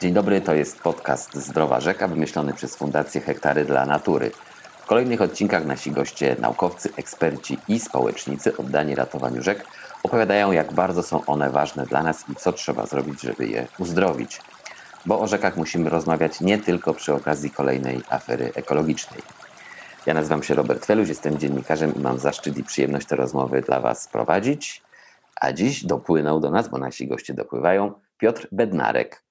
Dzień dobry, to jest podcast Zdrowa Rzeka, wymyślony przez Fundację Hektary dla Natury. W kolejnych odcinkach nasi goście, naukowcy, eksperci i społecznicy oddani ratowaniu rzek opowiadają, jak bardzo są one ważne dla nas i co trzeba zrobić, żeby je uzdrowić. Bo o rzekach musimy rozmawiać nie tylko przy okazji kolejnej afery ekologicznej. Ja nazywam się Robert Feluś, jestem dziennikarzem i mam zaszczyt i przyjemność te rozmowy dla Was prowadzić. A dziś dopłynął do nas, bo nasi goście dopływają, Piotr Bednarek,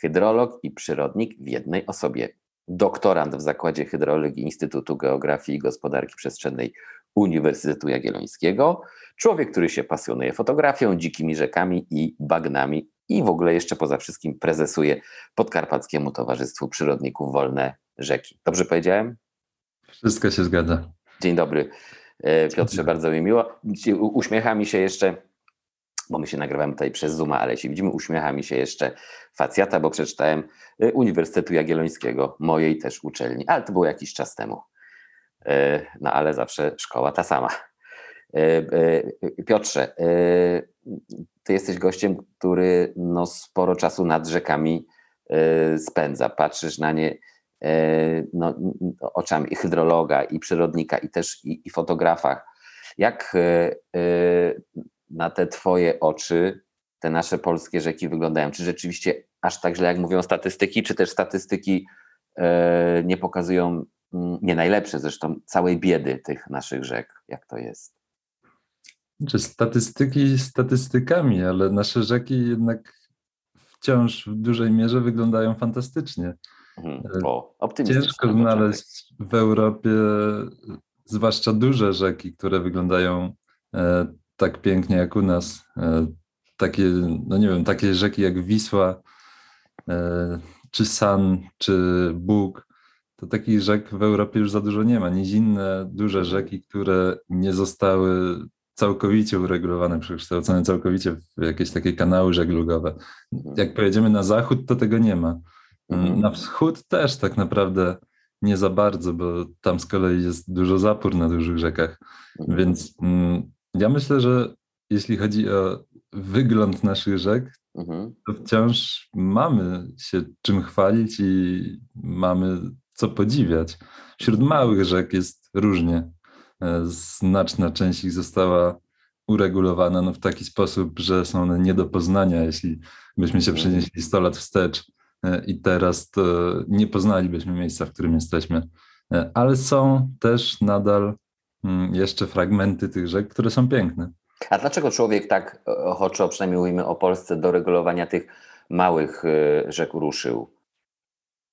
hydrolog i przyrodnik w jednej osobie. Doktorant w Zakładzie Hydrologii Instytutu Geografii i Gospodarki Przestrzennej Uniwersytetu Jagiellońskiego. Człowiek, który się pasjonuje fotografią, dzikimi rzekami i bagnami i w ogóle jeszcze poza wszystkim prezesuje Podkarpackiemu Towarzystwu Przyrodników Wolne Rzeki. Dobrze powiedziałem? Wszystko się zgadza. Dzień dobry. E, Piotrze, bardzo mi miło. Uśmiecha mi się jeszcze bo my się nagrywamy tutaj przez Zooma, ale jeśli widzimy, uśmiecha mi się jeszcze facjata, bo przeczytałem y, Uniwersytetu Jagiellońskiego, mojej też uczelni, ale to było jakiś czas temu. Y, no ale zawsze szkoła ta sama. Y, Piotrze, ty jesteś gościem, który no sporo czasu nad rzekami spędza. Patrzysz na nie no, oczami i hydrologa, i przyrodnika, i też i, i fotografach. Jak na te Twoje oczy te nasze polskie rzeki wyglądają? Czy rzeczywiście aż tak źle, jak mówią statystyki, czy też statystyki e, nie pokazują, mm, nie najlepsze zresztą, całej biedy tych naszych rzek? Jak to jest? Czy statystyki statystykami, ale nasze rzeki jednak wciąż w dużej mierze wyglądają fantastycznie. Mhm. O, Ciężko znaleźć w Europie, zwłaszcza duże rzeki, które wyglądają e, tak pięknie jak u nas. E, takie, no nie wiem, takie rzeki jak Wisła, e, czy San, czy Bóg, to takich rzek w Europie już za dużo nie ma. Nizinne, duże rzeki, które nie zostały całkowicie uregulowane, przekształcone całkowicie w jakieś takie kanały żeglugowe. Jak pojedziemy na zachód, to tego nie ma. Mhm. Na wschód też tak naprawdę nie za bardzo, bo tam z kolei jest dużo zapór na dużych rzekach. Mhm. Więc mm, ja myślę, że jeśli chodzi o wygląd naszych rzek, mhm. to wciąż mamy się czym chwalić i mamy co podziwiać. Wśród małych rzek jest różnie. E, znaczna część ich została uregulowana no, w taki sposób, że są one nie do poznania. Jeśli byśmy się mhm. przenieśli 100 lat wstecz e, i teraz, to nie poznalibyśmy miejsca, w którym jesteśmy. E, ale są też nadal jeszcze fragmenty tych rzek, które są piękne. A dlaczego człowiek tak ochoczo, przynajmniej mówimy o Polsce, do regulowania tych małych y, rzek ruszył?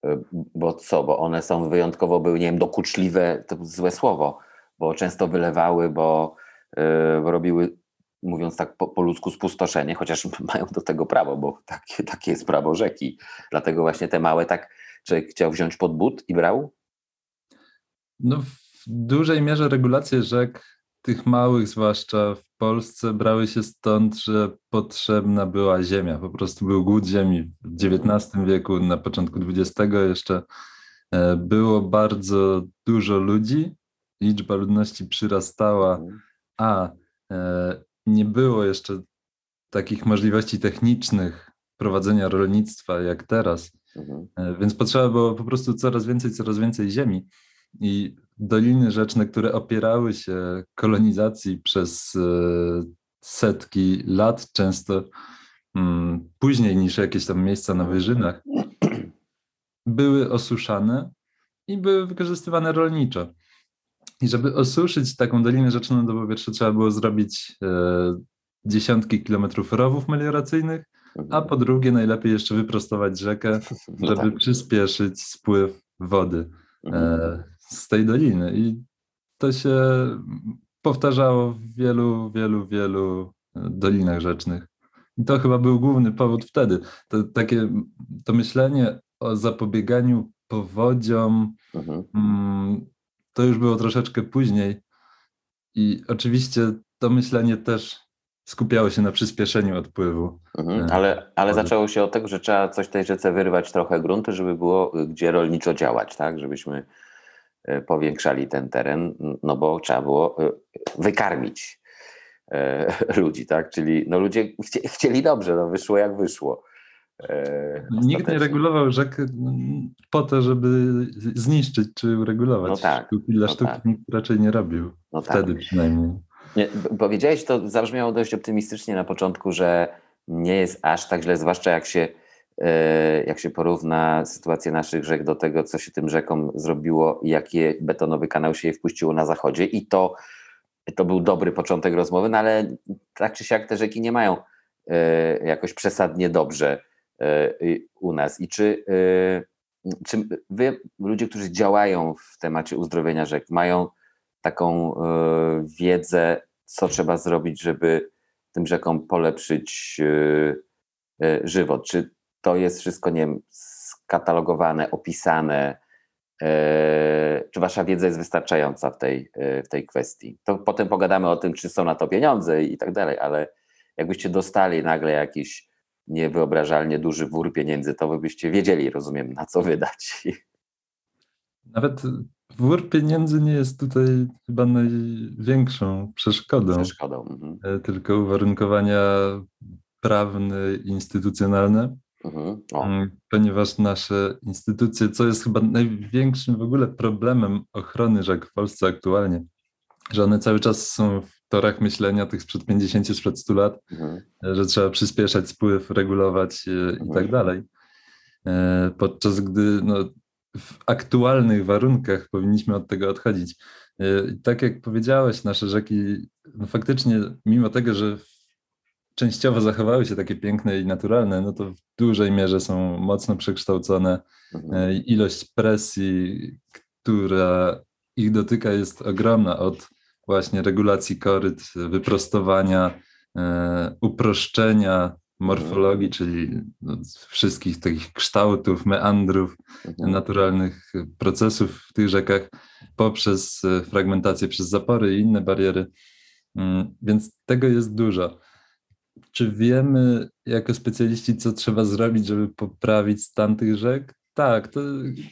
Y, bo co, bo one są wyjątkowo były, nie wiem, dokuczliwe, to złe słowo, bo często wylewały, bo, bo robiły, mówiąc tak po, po, ludzku, spustoszenie, chociaż mają do tego prawo, bo takie, takie jest prawo rzeki. Dlatego właśnie te małe tak człowiek chciał wziąć pod but i brał? No dużej mierze regulacje rzek, tych małych zwłaszcza w Polsce, brały się stąd, że potrzebna była ziemia. Po prostu był głód ziemi w XIX wieku, na początku XX jeszcze. E, było bardzo dużo ludzi, liczba ludności przyrastała, a e, nie było jeszcze takich możliwości technicznych prowadzenia rolnictwa jak teraz. Mhm. E, więc potrzeba było po prostu coraz więcej, coraz więcej ziemi. I doliny rzeczne, które opierały się kolonizacji przez e, setki lat, często mm, później niż jakieś tam miejsca na wyżynach, były osuszane i były wykorzystywane rolniczo. I żeby osuszyć taką dolinę rzeczną do powietrza, trzeba było zrobić e, dziesiątki kilometrów rowów melioracyjnych, a po drugie najlepiej jeszcze wyprostować rzekę, no żeby tak. przyspieszyć spływ wody. E, mhm z tej doliny. I to się powtarzało w wielu, wielu, wielu dolinach rzecznych. I to chyba był główny powód wtedy. To, takie, to myślenie o zapobieganiu powodziom, mhm. mm, to już było troszeczkę później. I oczywiście to myślenie też skupiało się na przyspieszeniu odpływu. Mhm, e, ale, ale zaczęło się od tego, że trzeba coś tej rzece wyrwać trochę gruntu, żeby było gdzie rolniczo działać, tak? Żebyśmy E, powiększali ten teren, no bo trzeba było e, wykarmić e, ludzi, tak? Czyli no ludzie chcieli dobrze, no wyszło jak wyszło. Nikt nie regulował rzek po to, żeby zniszczyć czy uregulować. No tak, Sztuki Dla no sztuki tak. nikt raczej nie robił. No tak. Wtedy przynajmniej. Nie, powiedziałeś, to zabrzmiało dość optymistycznie na początku, że nie jest aż tak źle, zwłaszcza jak się, e, jak się porówna sytuację naszych rzek do tego, co się tym rzekom zrobiło i jaki betonowy kanał się je wpuściło na zachodzie. I to, to był dobry początek rozmowy, no ale tak czy siak te rzeki nie mają e, jakoś przesadnie dobrze e, u nas. I czy, czy wy, ludzie, którzy działają w temacie uzdrowienia rzek, mają taką e, wiedzę, co trzeba zrobić, żeby tym rzekom polepszyć e, e, żywot? Czy to jest wszystko, nie wiem, skatalogowane, opisane? Czy wasza wiedza jest wystarczająca w tej, w tej kwestii? To potem pogadamy o tym, czy są na to pieniądze i tak dalej, ale jakbyście dostali nagle jakiś niewyobrażalnie duży wór pieniędzy, to wy byście wiedzieli, rozumiem, na co wydać. Nawet wór pieniędzy nie jest tutaj chyba największą przeszkodą, Przeszkodą. Mhm. e, tylko uwarunkowania prawne, instytucjonalne. Mhm. Mm, ponieważ nasze instytucje, co jest chyba największym w ogóle problemem ochrony rzek w Polsce aktualnie, że one cały czas są w torach myślenia tych sprzed 50, sprzed 100 lat, mhm. że trzeba przyspieszać spływ, regulować e, i Mhm. tak dalej. E, Podczas gdy no, w aktualnych warunkach powinniśmy od tego odchodzić. E, Tak jak powiedziałeś, nasze rzeki no faktycznie, mimo tego, że częściowo zachowały się takie piękne i naturalne, no to w dużej mierze są mocno przekształcone. Mhm. E, Ilość presji, która ich dotyka, jest ogromna od właśnie regulacji koryt, wyprostowania, e, uproszczenia morfologii, czyli no, wszystkich takich kształtów, meandrów, Mhm. naturalnych procesów w tych rzekach poprzez e, fragmentację przez zapory i inne bariery. Mm, Więc tego jest dużo. Czy wiemy jako specjaliści, co trzeba zrobić, żeby poprawić stan tych rzek? Tak, to,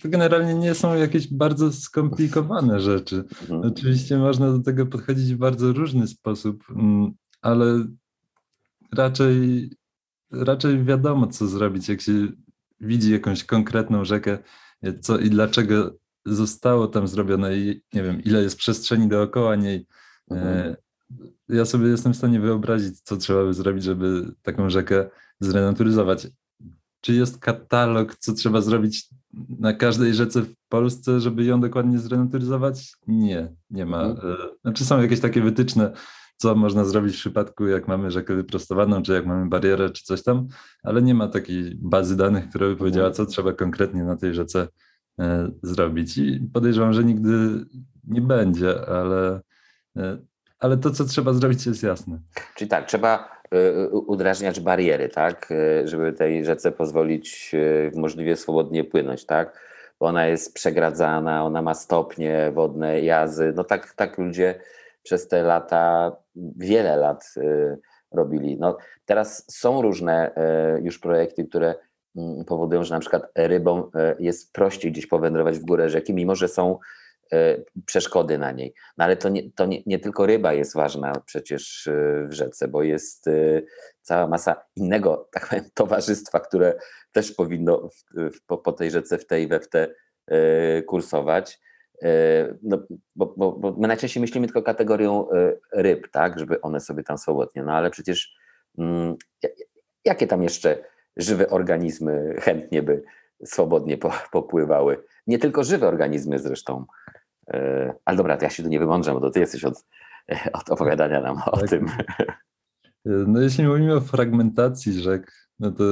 to generalnie nie są jakieś bardzo skomplikowane rzeczy. Mhm. Oczywiście można do tego podchodzić w bardzo różny sposób, mm, ale raczej, raczej wiadomo, co zrobić, jak się widzi jakąś konkretną rzekę, co i dlaczego zostało tam zrobione i nie wiem, ile jest przestrzeni dookoła niej. Mhm. E, Ja sobie jestem w stanie wyobrazić, co trzeba by zrobić, żeby taką rzekę zrenaturyzować. Czy jest katalog, co trzeba zrobić na każdej rzece w Polsce, żeby ją dokładnie zrenaturyzować? Nie, nie ma. Mhm. E, Znaczy są jakieś takie wytyczne, co można zrobić w przypadku, jak mamy rzekę wyprostowaną, czy jak mamy barierę, czy coś tam, ale nie ma takiej bazy danych, która by powiedziała, co trzeba konkretnie na tej rzece e, zrobić. I podejrzewam, że nigdy nie będzie, ale, e, ale to, co trzeba zrobić, jest jasne. Czyli tak, trzeba y, udrażniać bariery, tak, żeby tej rzece pozwolić możliwie swobodnie płynąć, tak, bo ona jest przegradzana, ona ma stopnie wodne, jazy, no tak, tak ludzie przez te lata, wiele lat y, robili. No, teraz są różne y, już projekty, które mm, powodują, że na przykład rybom y, jest prościej gdzieś powędrować w górę rzeki, mimo że są przeszkody na niej. No ale to nie, to nie, nie tylko ryba jest ważna przecież w rzece, bo jest cała masa innego tak powiem, towarzystwa, które też powinno w, w, po, po tej rzece w tej we w te kursować. Y, No, bo, bo, bo my najczęściej myślimy tylko kategorią y, ryb, tak, żeby one sobie tam swobodnie, no ale przecież mm, ja- jakie tam jeszcze żywe organizmy chętnie by swobodnie po, popływały? Nie tylko żywe organizmy zresztą. E, Ale dobra, to ja się tu nie wymądrzę, bo to ty jesteś od, od opowiadania nam o Tak. tym. No jeśli mówimy o fragmentacji rzek, no to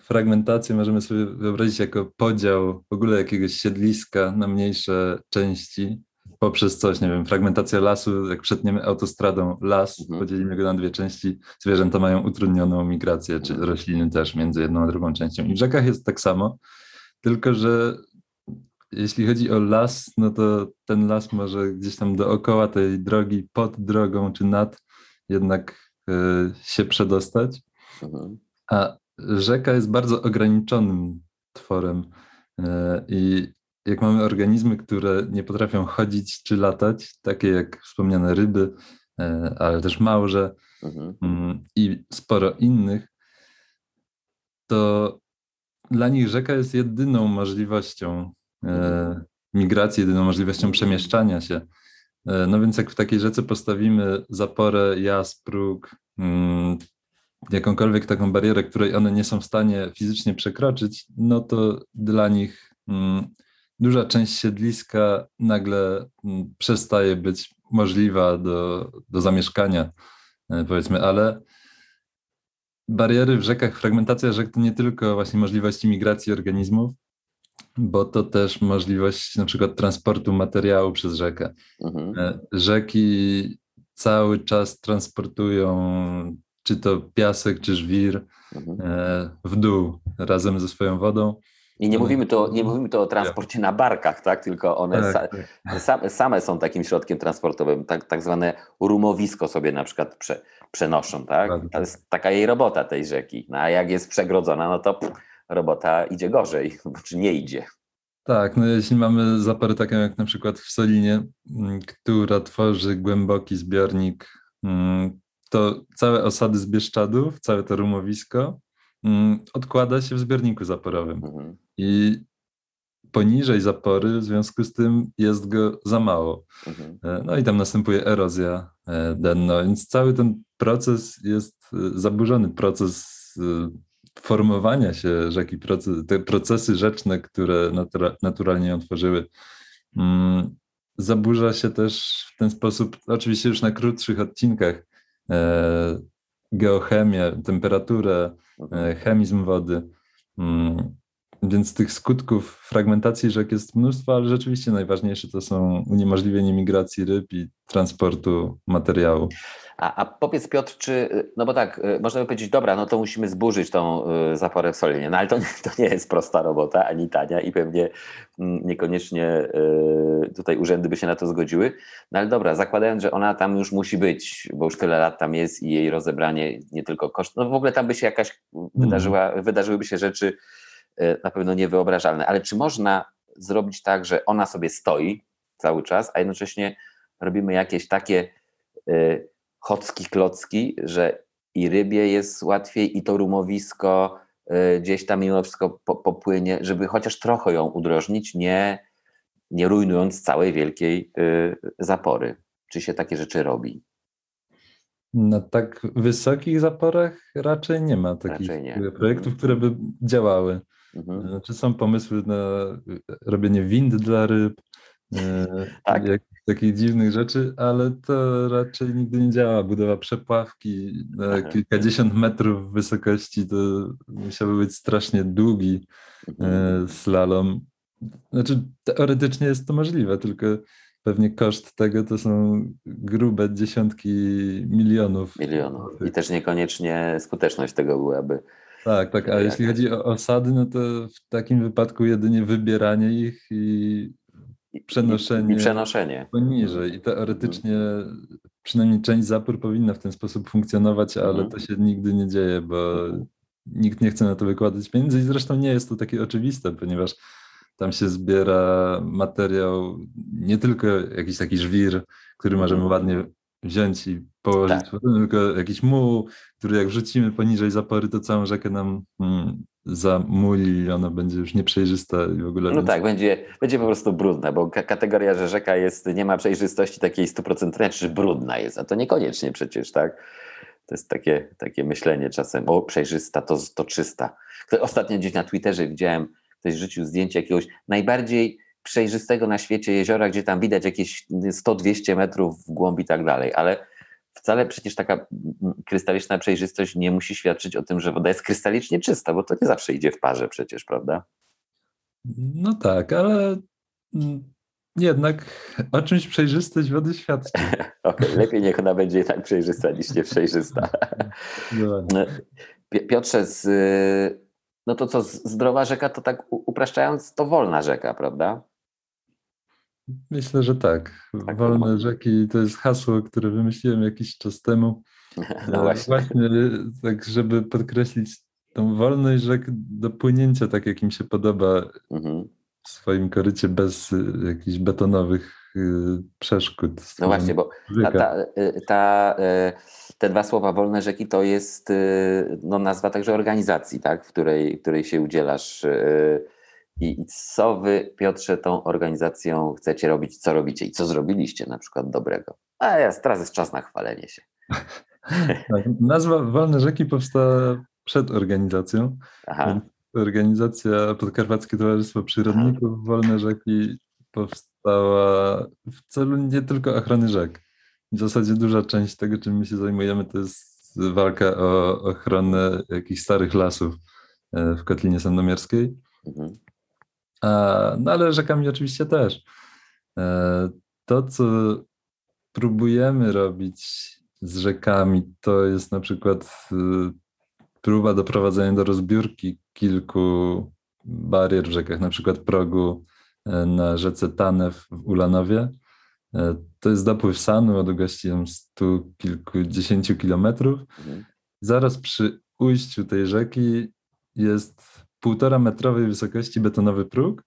fragmentację możemy sobie wyobrazić jako podział w ogóle jakiegoś siedliska na mniejsze części poprzez coś, nie wiem, fragmentacja lasu, jak przetniemy autostradą las, Mhm. podzielimy go na dwie części, zwierzęta mają utrudnioną migrację, czy Mhm. rośliny też między jedną a drugą częścią. I w rzekach jest tak samo, tylko że jeśli chodzi o las, no to ten las może gdzieś tam dookoła tej drogi, pod drogą czy nad jednak e, się przedostać, Mhm. a rzeka jest bardzo ograniczonym tworem e, i jak mamy organizmy, które nie potrafią chodzić czy latać, takie jak wspomniane ryby, e, ale też małże Mhm. mm, i sporo innych, to dla nich rzeka jest jedyną możliwością e, migracji, jedyną możliwością przemieszczania się. No więc jak w takiej rzece postawimy zaporę, jas, próg, mm, jakąkolwiek taką barierę, której one nie są w stanie fizycznie przekroczyć, no to dla nich mm, duża część siedliska nagle mm, przestaje być możliwa do, do zamieszkania, e, powiedzmy, ale bariery w rzekach, fragmentacja rzek to nie tylko właśnie możliwości migracji organizmów, bo to też możliwość na przykład transportu materiału przez rzekę. Mhm. E, rzeki cały czas transportują czy to piasek, czy żwir mhm. E, w dół razem ze swoją wodą. I nie mówimy, to, nie mówimy to o transporcie na barkach, tak? tylko one tak, sa, tak. Same, same, są takim środkiem transportowym. Tak, tak zwane rumowisko sobie na przykład prze, przenoszą. Tak? To jest taka jej robota tej rzeki. No, a jak jest przegrodzona, no to pff, robota idzie gorzej, czy nie idzie. Tak, no jeśli mamy zaporę taką jak na przykład w Solinie, która tworzy głęboki zbiornik, to całe osady z Bieszczadów, całe to rumowisko mm, odkłada się w zbiorniku zaporowym. Mhm. I poniżej zapory, w związku z tym jest go za mało. Mhm. E, no i tam następuje erozja e, denna, więc cały ten proces jest e, zaburzony, proces formowania się rzeki, te procesy rzeczne, które natura, naturalnie ją tworzyły. Mm, zaburza się też w ten sposób, oczywiście już na krótszych odcinkach, geochemię, temperaturę, mhm. chemizm wody. Mm, więc tych skutków fragmentacji rzek jest mnóstwo, ale rzeczywiście najważniejsze to są uniemożliwienie migracji ryb i transportu materiału. A, a powiedz Piotr, czy, no bo tak, y, można by powiedzieć, dobra, no to musimy zburzyć tą y, zaporę w Solinie, no ale to, to nie jest prosta robota, ani tania i pewnie mm, niekoniecznie y, tutaj urzędy by się na to zgodziły, no ale dobra, zakładając, że ona tam już musi być, bo już tyle lat tam jest i jej rozebranie nie tylko koszt, no w ogóle tam by się jakaś wydarzyła, wydarzyłyby się rzeczy, Y, na pewno niewyobrażalne. Ale czy można zrobić tak, że ona sobie stoi cały czas, a jednocześnie robimy jakieś takie y, chocki, klocki, że i rybie jest łatwiej, i to rumowisko y, gdzieś tam mimo wszystko popłynie, żeby chociaż trochę ją udrożnić, nie, nie rujnując całej wielkiej zapory. Czy się takie rzeczy robi? Na tak wysokich zaporach raczej nie ma takich nie. projektów, które by działały. Mhm. Znaczy są pomysły na robienie wind dla ryb, tak. jak, takich dziwnych rzeczy, ale to raczej nigdy nie działa. Budowa przepławki na kilkadziesiąt metrów wysokości to musiałby być strasznie długi e, mhm. slalom. Znaczy teoretycznie jest to możliwe, tylko pewnie koszt tego to są grube dziesiątki milionów. Milionów. I też niekoniecznie skuteczność tego byłaby tak, tak, a jeśli chodzi o osady, no to w takim wypadku jedynie wybieranie ich i przenoszenie, I przenoszenie. poniżej. I teoretycznie przynajmniej część zapór powinna w ten sposób funkcjonować, ale mhm. to się nigdy nie dzieje, bo mhm. nikt nie chce na to wykładać pieniędzy i zresztą nie jest to takie oczywiste, ponieważ tam się zbiera materiał, nie tylko jakiś taki żwir, który możemy mhm. ładnie wziąć i położyć, tak. tylko jakiś muł, który jak wrzucimy poniżej zapory, to całą rzekę nam mm, zamuli i ona będzie już nieprzejrzysta i w ogóle. No więc... tak, będzie, będzie po prostu brudna, bo kategoria, że rzeka jest, nie ma przejrzystości takiej stuprocentowej, czy brudna jest, a to niekoniecznie przecież, tak? To jest takie, takie myślenie czasem, o przejrzysta to, to czysta. Ostatnio gdzieś na Twitterze widziałem, ktoś rzucił zdjęcie jakiegoś najbardziej przejrzystego na świecie jeziora, gdzie tam widać jakieś 100-200 metrów w głąb i tak dalej, ale wcale przecież taka krystaliczna przejrzystość nie musi świadczyć o tym, że woda jest krystalicznie czysta, bo to nie zawsze idzie w parze przecież, prawda? No tak, ale jednak o czymś przejrzystość wody świadczy. okay, lepiej niech ona będzie tak przejrzysta niż nieprzejrzysta. Piotrze, z, no to co, zdrowa rzeka to tak upraszczając, to wolna rzeka, prawda? Myślę, że tak. tak Wolne no. rzeki to jest hasło, które wymyśliłem jakiś czas temu. No właśnie. właśnie tak, żeby podkreślić tą wolność rzek do płynięcia tak, jak im się podoba mhm. w swoim korycie bez y, jakichś betonowych y, przeszkód. No właśnie, bo ta, ta, y, ta, te dwa słowa wolne rzeki to jest no, nazwa także organizacji, tak, w której, której się udzielasz. I, I co wy, Piotrze, tą organizacją chcecie robić, co robicie i co zrobiliście na przykład dobrego? A ja teraz jest czas na chwalenie się. Tak, nazwa Wolne Rzeki powstała przed organizacją. Aha. Organizacja Podkarpackie Towarzystwo Przyrodników Aha. Wolne Rzeki powstała w celu nie tylko ochrony rzek. W zasadzie duża część tego, czym my się zajmujemy, to jest walka o ochronę jakichś starych lasów e, w Kotlinie Sandomierskiej. Mhm. No ale rzekami oczywiście też. E, to, co próbujemy robić z rzekami, to jest na przykład y, próba doprowadzenia do rozbiórki kilku barier w rzekach, na przykład progu e, na rzece Tanew w Ulanowie. E, to jest dopływ Sanu o długości stu kilkudziesięciu kilometrów. Mhm. Zaraz przy ujściu tej rzeki jest półtora metrowej wysokości betonowy próg,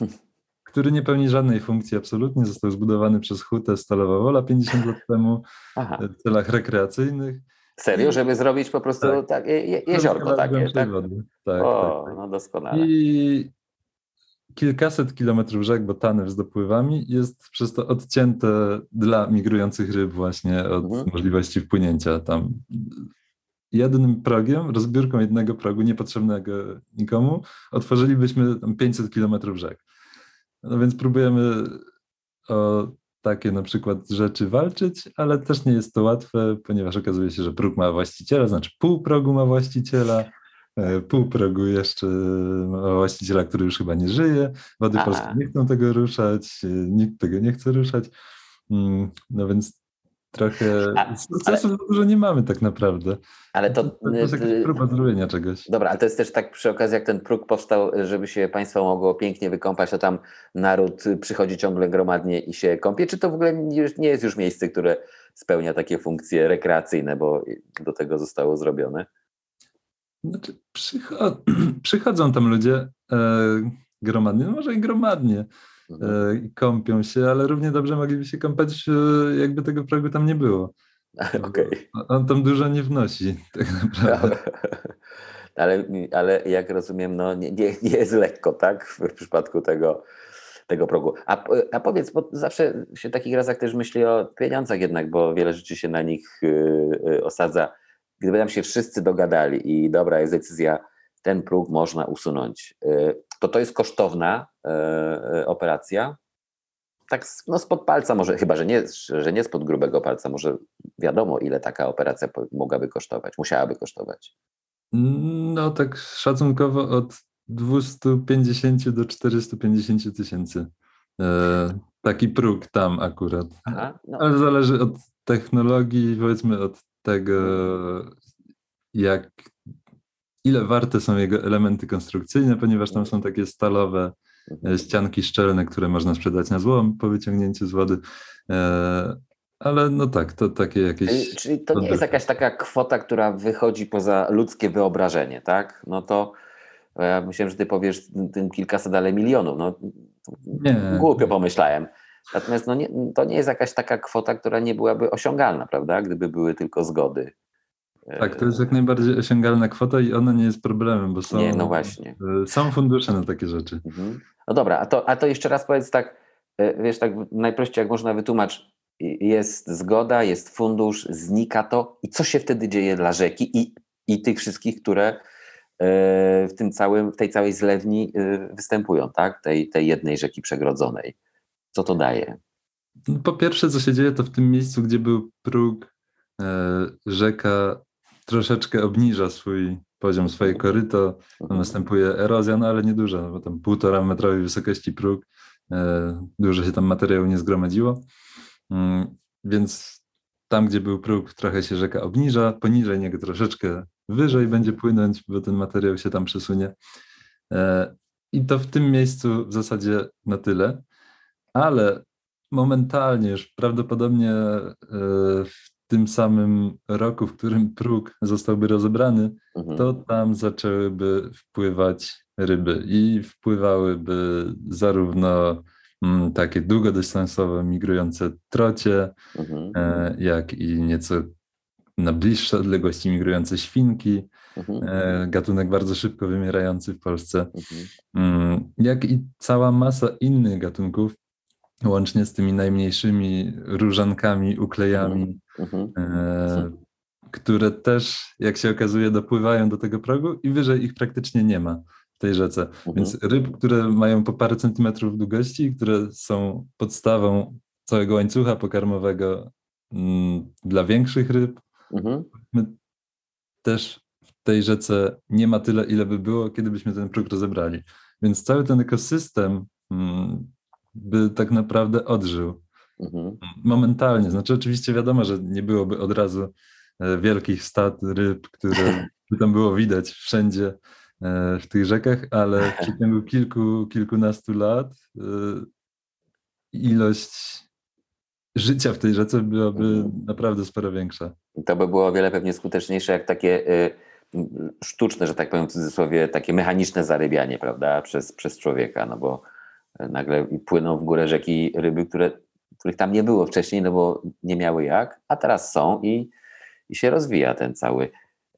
który nie pełni żadnej funkcji absolutnie. Został zbudowany przez Hutę Stalowa Wola 50 lat temu Aha. w celach rekreacyjnych. Serio, żeby zrobić po prostu tak. tak je, je, jeziorko takie, tak? Wody. tak? O, tak, tak. no doskonale. I kilkaset kilometrów rzek, bo Tanew z dopływami, jest przez to odcięte dla migrujących ryb właśnie od mhm. możliwości wpłynięcia tam. Jednym progiem, rozbiórką jednego progu niepotrzebnego nikomu, otworzylibyśmy tam 500 kilometrów rzek. No więc próbujemy o takie na przykład rzeczy walczyć, ale też nie jest to łatwe, ponieważ okazuje się, że próg ma właściciela, znaczy pół progu ma właściciela, e, pół progu jeszcze ma właściciela, który już chyba nie żyje, wody Aha. polskie nie chcą tego ruszać, e, nikt tego nie chce ruszać, mm, no więc trochę ale, dużo nie mamy tak naprawdę. Ale to, to jest jakaś próba zrobienia czegoś. Dobra, ale to jest też tak przy okazji, jak ten próg powstał, żeby się państwo mogło pięknie wykąpać, to tam naród przychodzi ciągle gromadnie i się kąpie, czy to w ogóle nie jest już miejsce, które spełnia takie funkcje rekreacyjne, bo do tego zostało zrobione? Znaczy, przycho przychodzą tam ludzie e, gromadnie, no może i gromadnie, Mhm. E, kąpią się, ale równie dobrze mogliby się kąpać, e, jakby tego progu tam nie było. Okay. On tam dużo nie wnosi, tak naprawdę. ale, ale jak rozumiem, no nie, nie, nie jest lekko, tak? W przypadku tego, tego progu. A, a powiedz, bo zawsze się w takich razach też myśli o pieniądzach jednak, bo wiele rzeczy się na nich y, osadza. Gdyby nam się wszyscy dogadali i dobra jest decyzja, ten próg można usunąć. To to jest kosztowna e, e, operacja. Tak no spod palca może, chyba że nie, że nie spod grubego palca, może wiadomo ile taka operacja mogłaby kosztować, musiałaby kosztować. No tak szacunkowo od 250 do 450 tysięcy. E, taki próg tam akurat. Aha, no. Ale zależy od technologii, powiedzmy od tego, jak ile warte są jego elementy konstrukcyjne, ponieważ tam są takie stalowe e, ścianki szczelne, które można sprzedać na złom po wyciągnięciu z wody. E, ale no tak, to takie jakieś. Czyli, czyli to nie jest jakaś taka kwota, która wychodzi poza ludzkie wyobrażenie, tak? No to ja myślałem, że ty powiesz tym kilkaset, ale milionów. No, nie. Głupio pomyślałem. Natomiast no nie, to nie jest jakaś taka kwota, która nie byłaby osiągalna, prawda? Gdyby były tylko zgody. Tak, to jest jak najbardziej osiągalna kwota i ona nie jest problemem, bo są, nie, no właśnie. E, są fundusze na takie rzeczy. Mhm. No dobra, a to, a to jeszcze raz powiedz tak, e, wiesz, tak najprościej jak można wytłumaczyć, jest zgoda, jest fundusz, znika to i co się wtedy dzieje dla rzeki i, i tych wszystkich, które e, w tym całym, w tej całej zlewni występują, tak? Tej, tej jednej rzeki przegrodzonej. Co to daje? No, po pierwsze, co się dzieje, to w tym miejscu, gdzie był próg, rzeka troszeczkę obniża swój poziom, swoje koryto, mhm. następuje erozja, no ale nieduża, no bo tam półtora metrowej wysokości próg, e, dużo się tam materiału nie zgromadziło, mm, więc tam, gdzie był próg, trochę się rzeka obniża, poniżej niego troszeczkę wyżej będzie płynąć, bo ten materiał się tam przesunie. E, I to w tym miejscu w zasadzie na tyle, ale momentalnie już prawdopodobnie e, w tym samym roku, w którym próg zostałby rozebrany, mhm. to tam zaczęłyby wpływać ryby i wpływałyby zarówno mm, takie długodystansowe migrujące trocie, Mhm. e, jak i nieco na bliższe odległości migrujące świnki, Mhm. e, gatunek bardzo szybko wymierający w Polsce, Mhm. Mm, jak i cała masa innych gatunków, łącznie z tymi najmniejszymi różankami, uklejami, Mhm. e, które też, jak się okazuje, dopływają do tego progu i wyżej ich praktycznie nie ma w tej rzece. Mhm. Więc ryb, które mają po parę centymetrów długości, które są podstawą całego łańcucha pokarmowego mm, dla większych ryb, Mhm. też w tej rzece nie ma tyle, ile by było, kiedy byśmy ten próg rozebrali. Więc cały ten ekosystem mm, by tak naprawdę odżył Mhm. momentalnie. Znaczy, oczywiście wiadomo, że nie byłoby od razu e, wielkich stad ryb, które by tam było widać wszędzie e, w tych rzekach, ale w przeciągu kilku, kilkunastu lat e, ilość życia w tej rzece byłaby Mhm. naprawdę sporo większa. To by było o wiele pewnie skuteczniejsze jak takie sztuczne, że tak powiem w cudzysłowie, takie mechaniczne zarybianie, prawda, przez, przez człowieka, no bo nagle płyną w górę rzeki ryby, które, których tam nie było wcześniej, no bo nie miały jak, a teraz są i, i się rozwija ten cały,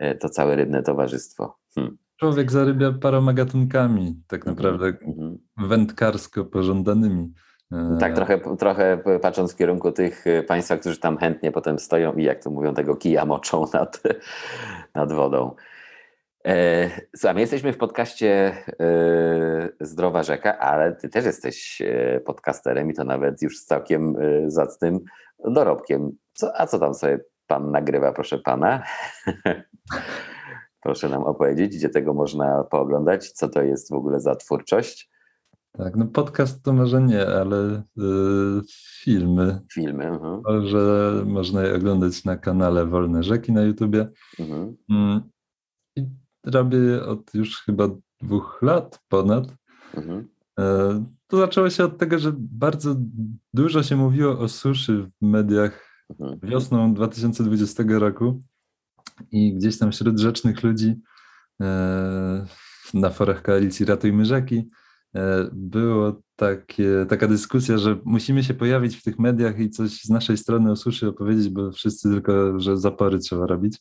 y, to całe rybne towarzystwo. Hmm. Człowiek zarybia paroma gatunkami, tak naprawdę Mhm. wędkarsko pożądanymi. E, Tak, trochę, trochę patrząc w kierunku tych państwa, którzy tam chętnie potem stoją i jak to mówią, tego kija moczą nad, nad wodą. E, Słuchaj, my jesteśmy w podcaście e, Zdrowa Rzeka, ale ty też jesteś e, podcasterem i to nawet już z całkiem zacnym dorobkiem. Co, a co tam sobie pan nagrywa, proszę pana? Proszę nam opowiedzieć, gdzie tego można pooglądać, co to jest w ogóle za twórczość, Tak, no podcast to może nie, ale y, filmy, filmy. Mhm. że można je oglądać na kanale Wolne Rzeki na YouTubie. Mm, I robię od już chyba dwóch lat ponad. Mhm. E, To zaczęło się od tego, że bardzo dużo się mówiło o suszy w mediach Mhm. wiosną 2020 roku i gdzieś tam wśród rzecznych ludzi e, na forach koalicji Ratujmy Rzeki e, było takie, taka dyskusja, że musimy się pojawić w tych mediach i coś z naszej strony o suszy opowiedzieć, bo wszyscy tylko, że zapory trzeba robić.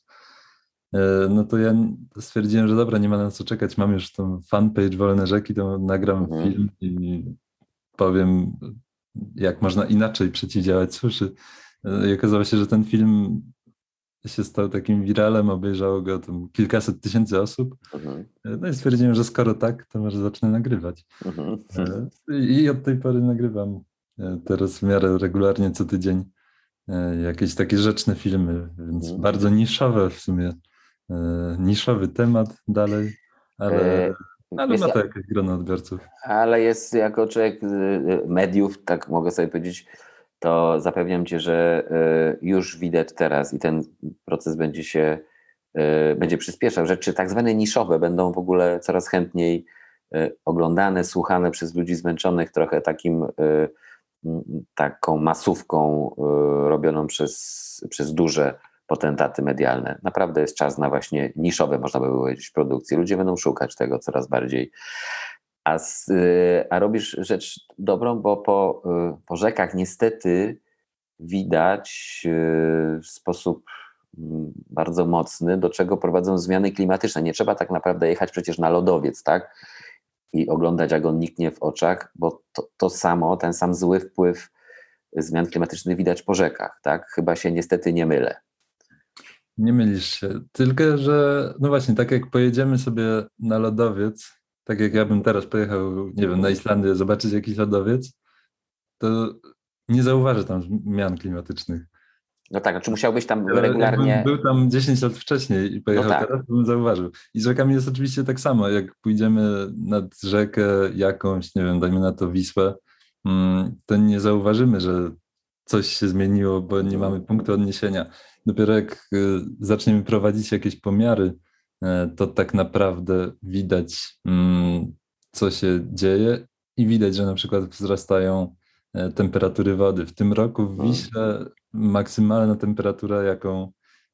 E, No to ja stwierdziłem, że dobra, nie ma na co czekać, mam już tą fanpage Wolne Rzeki, to nagram Mhm. film i powiem, jak można inaczej przeciwdziałać suszy. E, I okazało się, że ten film się stał takim wiralem, obejrzało go tam kilkaset tysięcy osób. Mhm. E, No i stwierdziłem, że skoro tak, to może zacznę nagrywać. Mhm. I od tej pory nagrywam teraz w miarę regularnie co tydzień jakieś takie rzeczne filmy, więc Mhm. bardzo niszowe w sumie. E, Niszowy temat dalej, ale, E, ale ma to jakieś grono odbiorców. Ale jest jako człowiek y, y, mediów, tak mogę sobie powiedzieć, to zapewniam cię, że y, już widać teraz i ten proces będzie się będzie przyspieszał. Rzeczy tak zwane niszowe będą w ogóle coraz chętniej oglądane, słuchane przez ludzi zmęczonych trochę takim taką masówką robioną przez, przez duże potentaty medialne. Naprawdę jest czas na właśnie niszowe, można by powiedzieć, produkcje. Ludzie będą szukać tego coraz bardziej. A, z, y, a robisz rzecz dobrą, bo po, y, po rzekach niestety widać y, w sposób mm, bardzo mocny, do czego prowadzą zmiany klimatyczne. Nie trzeba tak naprawdę jechać przecież na lodowiec, tak? I oglądać, jak on niknie w oczach, bo to, to samo, ten sam zły wpływ zmian klimatycznych widać po rzekach, tak? Chyba się niestety nie mylę. Nie mylisz się. Tylko, że no właśnie, tak jak pojedziemy sobie na lodowiec, tak jak ja bym teraz pojechał, nie wiem, na Islandię zobaczyć jakiś lodowiec, to nie zauważę tam zmian klimatycznych. No tak, czy musiałbyś tam Ale regularnie. Był tam 10 lat wcześniej i pojechał No tak. teraz, to bym zauważył. I z rzekami jest oczywiście tak samo. Jak pójdziemy nad rzekę jakąś, nie wiem, dajmy na to Wisłę, mm, to nie zauważymy, że coś się zmieniło, bo nie mamy punktu odniesienia. Dopiero jak y, zaczniemy prowadzić jakieś pomiary, e, to tak naprawdę widać, mm, co się dzieje i widać, że na przykład wzrastają e, temperatury wody. W tym roku w Mhm. Wiśle maksymalna temperatura, jaką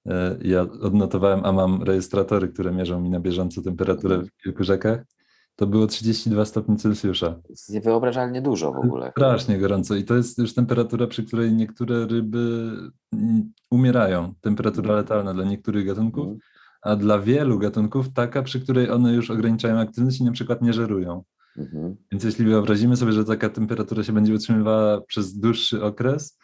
e, ja odnotowałem, a mam rejestratory, które mierzą mi na bieżąco temperaturę w kilku rzekach, to było 32 stopni Celsjusza. To jest niewyobrażalnie dużo w ogóle. Strasznie gorąco i to jest już temperatura, przy której niektóre ryby umierają. Temperatura letalna dla niektórych gatunków, Mhm. a dla wielu gatunków taka, przy której one już ograniczają aktywność i na przykład nie żerują. Mhm. Więc jeśli wyobrazimy sobie, że taka temperatura się będzie utrzymywała przez dłuższy okres,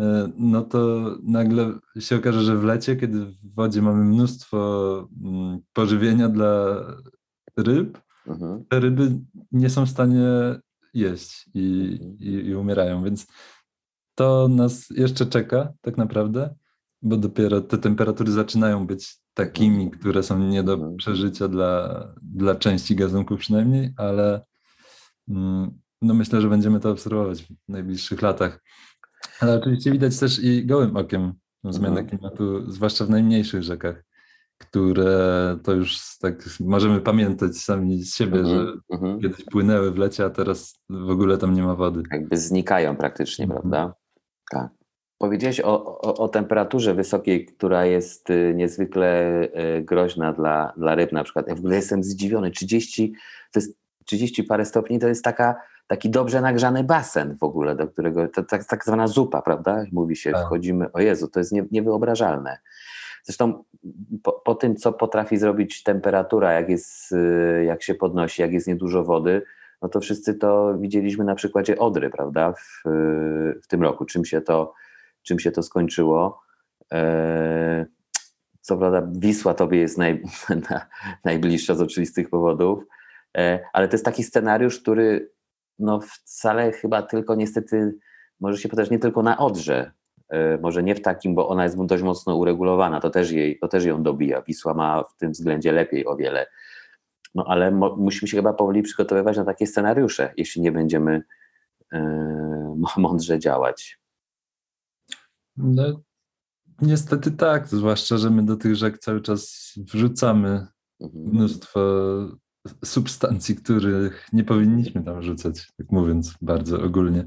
e, no to nagle się okaże, że w lecie, kiedy w wodzie mamy mnóstwo mm, pożywienia dla ryb, Mhm. te ryby nie są w stanie jeść i, Mhm. i, i umierają. Więc to nas jeszcze czeka tak naprawdę, bo dopiero te temperatury zaczynają być takimi, które są nie do Mhm. przeżycia dla, dla części gatunków przynajmniej, ale mm, no myślę, że będziemy to obserwować w najbliższych latach. Ale oczywiście widać też i gołym okiem zmianę Mhm. klimatu, zwłaszcza w najmniejszych rzekach, które to już tak możemy pamiętać sami z siebie, że Mhm. Mhm. kiedyś płynęły w lecie, a teraz w ogóle tam nie ma wody. Jakby znikają praktycznie, Mhm. prawda? Tak. Powiedziałeś o, o, o temperaturze wysokiej, która jest y, niezwykle y, groźna dla, dla ryb na przykład. Ja w ogóle jestem zdziwiony. 30, to jest 30 parę stopni to jest taka, taki dobrze nagrzany basen w ogóle, do którego, to tak, tak zwana zupa, prawda? Mówi się, Tak. wchodzimy, o Jezu, to jest nie, niewyobrażalne. Zresztą po, po tym, co potrafi zrobić temperatura, jak, jest, y, jak się podnosi, jak jest niedużo wody, no to wszyscy to widzieliśmy na przykładzie Odry, prawda, w, w tym roku, czym się to, czym się to skończyło. E, Co prawda Wisła tobie jest naj, na, najbliższa z oczywistych powodów, e, ale to jest taki scenariusz, który no wcale chyba tylko niestety może się podać nie tylko na Odrze, może nie w takim, bo ona jest dość mocno uregulowana, to też, jej, to też ją dobija. Wisła ma w tym względzie lepiej o wiele. No ale mo- musimy się chyba powoli przygotowywać na takie scenariusze, jeśli nie będziemy e, mo- mądrze działać. No, niestety tak, zwłaszcza, że my do tych rzek cały czas wrzucamy Mhm. mnóstwo substancji, których nie powinniśmy tam rzucać, tak mówiąc bardzo ogólnie.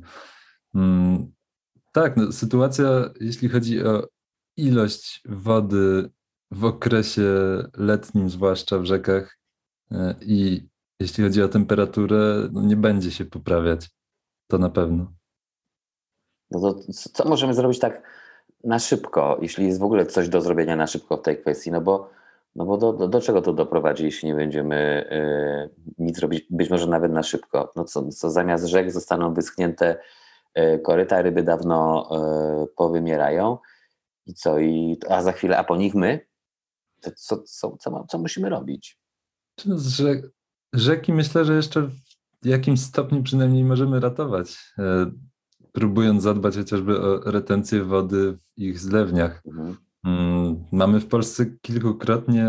Tak, no, sytuacja, jeśli chodzi o ilość wody w okresie letnim, zwłaszcza w rzekach, e, i jeśli chodzi o temperaturę, no, nie będzie się poprawiać. To na pewno. No to co możemy zrobić tak na szybko, jeśli jest w ogóle coś do zrobienia na szybko w tej kwestii? No bo, no bo do, do, do czego to doprowadzi, jeśli nie będziemy e, nic robić, być może nawet na szybko? No co, co zamiast rzek zostaną wyschnięte koryta, ryby dawno e, powymierają i co? I, a za chwilę, a po nich my? To co, co, co, co musimy robić? Rzek, rzeki myślę, że jeszcze w jakimś stopniu przynajmniej możemy ratować, e, próbując zadbać chociażby o retencję wody w ich zlewniach. Mhm. Mm, Mamy w Polsce kilkukrotnie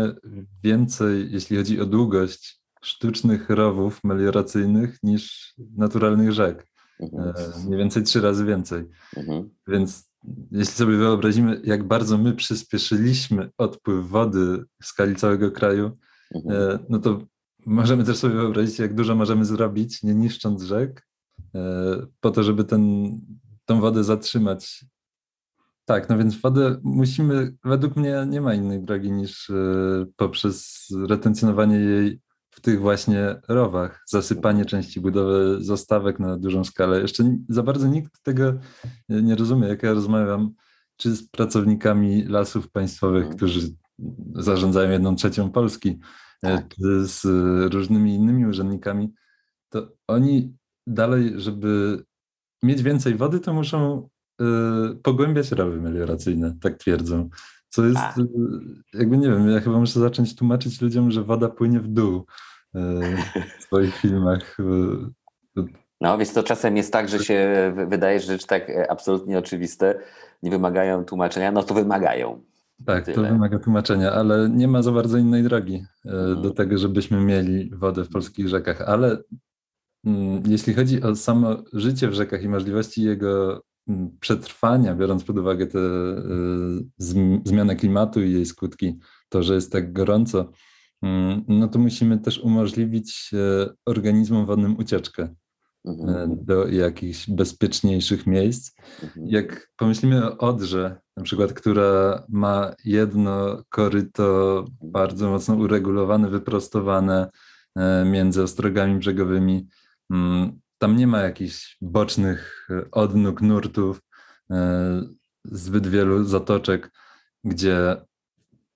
więcej, jeśli chodzi o długość, sztucznych rowów melioracyjnych niż naturalnych rzek. Mhm. E, Mniej więcej trzy razy więcej. Mhm. Więc jeśli sobie wyobrazimy, jak bardzo my przyspieszyliśmy odpływ wody w skali całego kraju, Mhm. E, no to możemy też sobie wyobrazić, jak dużo możemy zrobić, nie niszcząc rzek, e, po to, żeby ten, tą wodę zatrzymać. Tak, no więc wodę musimy, według mnie nie ma innej drogi niż poprzez retencjonowanie jej w tych właśnie rowach, zasypanie części budowy zastawek na dużą skalę. Jeszcze za bardzo nikt tego nie rozumie, jak ja rozmawiam, czy z pracownikami lasów państwowych, Mhm. którzy zarządzają jedną trzecią Polski, e, Tak. czy z różnymi innymi urzędnikami, to oni dalej, żeby mieć więcej wody, to muszą e, pogłębiać rowy melioracyjne, tak twierdzą. Co jest, A. e, jakby nie wiem, ja chyba muszę zacząć tłumaczyć ludziom, że woda płynie w dół e, w swoich filmach. e, No, więc to czasem jest tak, że się wy- wydaje, że rzeczy tak absolutnie oczywiste nie wymagają tłumaczenia, no to wymagają. Tak, to Tyle. wymaga tłumaczenia, ale nie ma za bardzo innej drogi Mhm. do tego, żebyśmy mieli wodę w polskich rzekach. Ale mm, jeśli chodzi o samo życie w rzekach i możliwości jego przetrwania, biorąc pod uwagę tę zmianę klimatu i jej skutki, to, że jest tak gorąco, mm, no to musimy też umożliwić e, organizmom wodnym ucieczkę e, Mhm. do jakichś bezpieczniejszych miejsc. Mhm. Jak pomyślimy o Odrze, na przykład, która ma jedno koryto bardzo mocno uregulowane, wyprostowane, e, między ostrogami brzegowymi. Tam nie ma jakichś bocznych e, odnóg, nurtów, zbyt wielu zatoczek, gdzie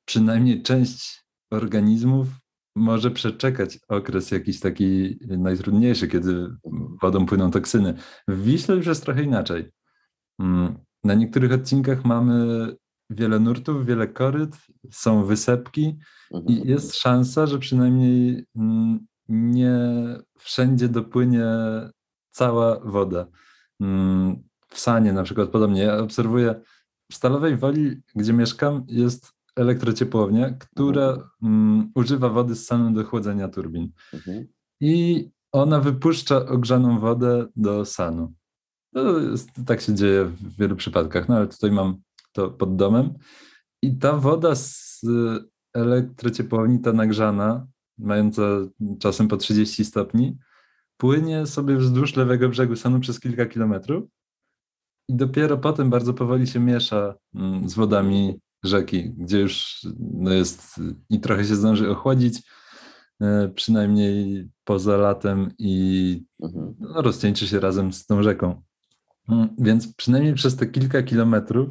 przynajmniej część organizmów może przeczekać okres jakiś taki najtrudniejszy, kiedy wodą płyną toksyny. W Wiśle już jest trochę inaczej. Mm, na niektórych odcinkach mamy wiele nurtów, wiele koryt, są wysepki i Mhm. jest szansa, że przynajmniej mm, nie wszędzie dopłynie cała woda. Mm, W Sanie na przykład podobnie. Ja obserwuję w Stalowej Woli, gdzie mieszkam, jest elektrociepłownia, która mm, używa wody z Sanu do chłodzenia turbin. Mhm. I ona wypuszcza ogrzaną wodę do Sanu. Jest, tak się dzieje w wielu przypadkach, no ale tutaj mam to pod domem. I ta woda z y, elektrociepłowni, ta nagrzana, mająca czasem po 30 stopni, płynie sobie wzdłuż lewego brzegu Sanu przez kilka kilometrów i dopiero potem bardzo powoli się miesza mm, z wodami rzeki, gdzie już no jest i trochę się zdąży ochłodzić, e, przynajmniej poza latem i Mhm. no, rozcieńczy się razem z tą rzeką. Mm, Więc przynajmniej przez te kilka kilometrów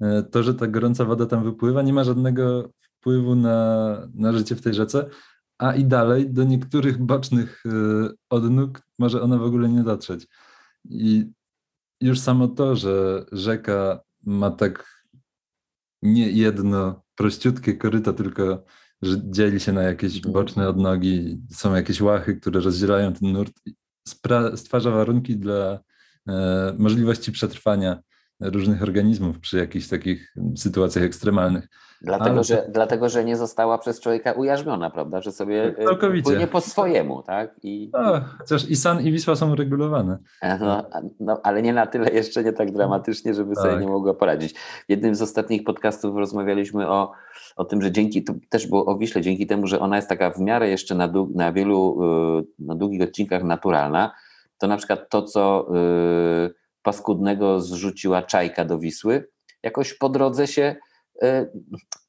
e, to, że ta gorąca woda tam wypływa, nie ma żadnego wpływu na, na życie w tej rzece, a i dalej do niektórych bocznych e, odnóg może ona w ogóle nie dotrzeć. I już samo to, że rzeka ma tak nie jedno prościutkie koryto, tylko że dzieli się na jakieś Mhm. boczne odnogi, są jakieś łachy, które rozdzielają ten nurt, stwarza warunki dla e, możliwości przetrwania różnych organizmów przy jakichś takich sytuacjach ekstremalnych. Dlatego, Ale- że, dlatego, że nie została przez człowieka ujarzmiona, prawda? Że sobie e, Całkowicie. płynie po swojemu, tak? I, A, chociaż i San i Wisła są regulowane. E, No, no, ale nie na tyle jeszcze nie tak dramatycznie, żeby sobie Tak. nie mogła poradzić. W jednym z ostatnich podcastów rozmawialiśmy o, o tym, że dzięki, to też było o Wiśle, dzięki temu, że ona jest taka w miarę jeszcze na, dług, na wielu, y, na długich odcinkach naturalna, to na przykład to, co paskudnego zrzuciła czajka do Wisły, jakoś po drodze się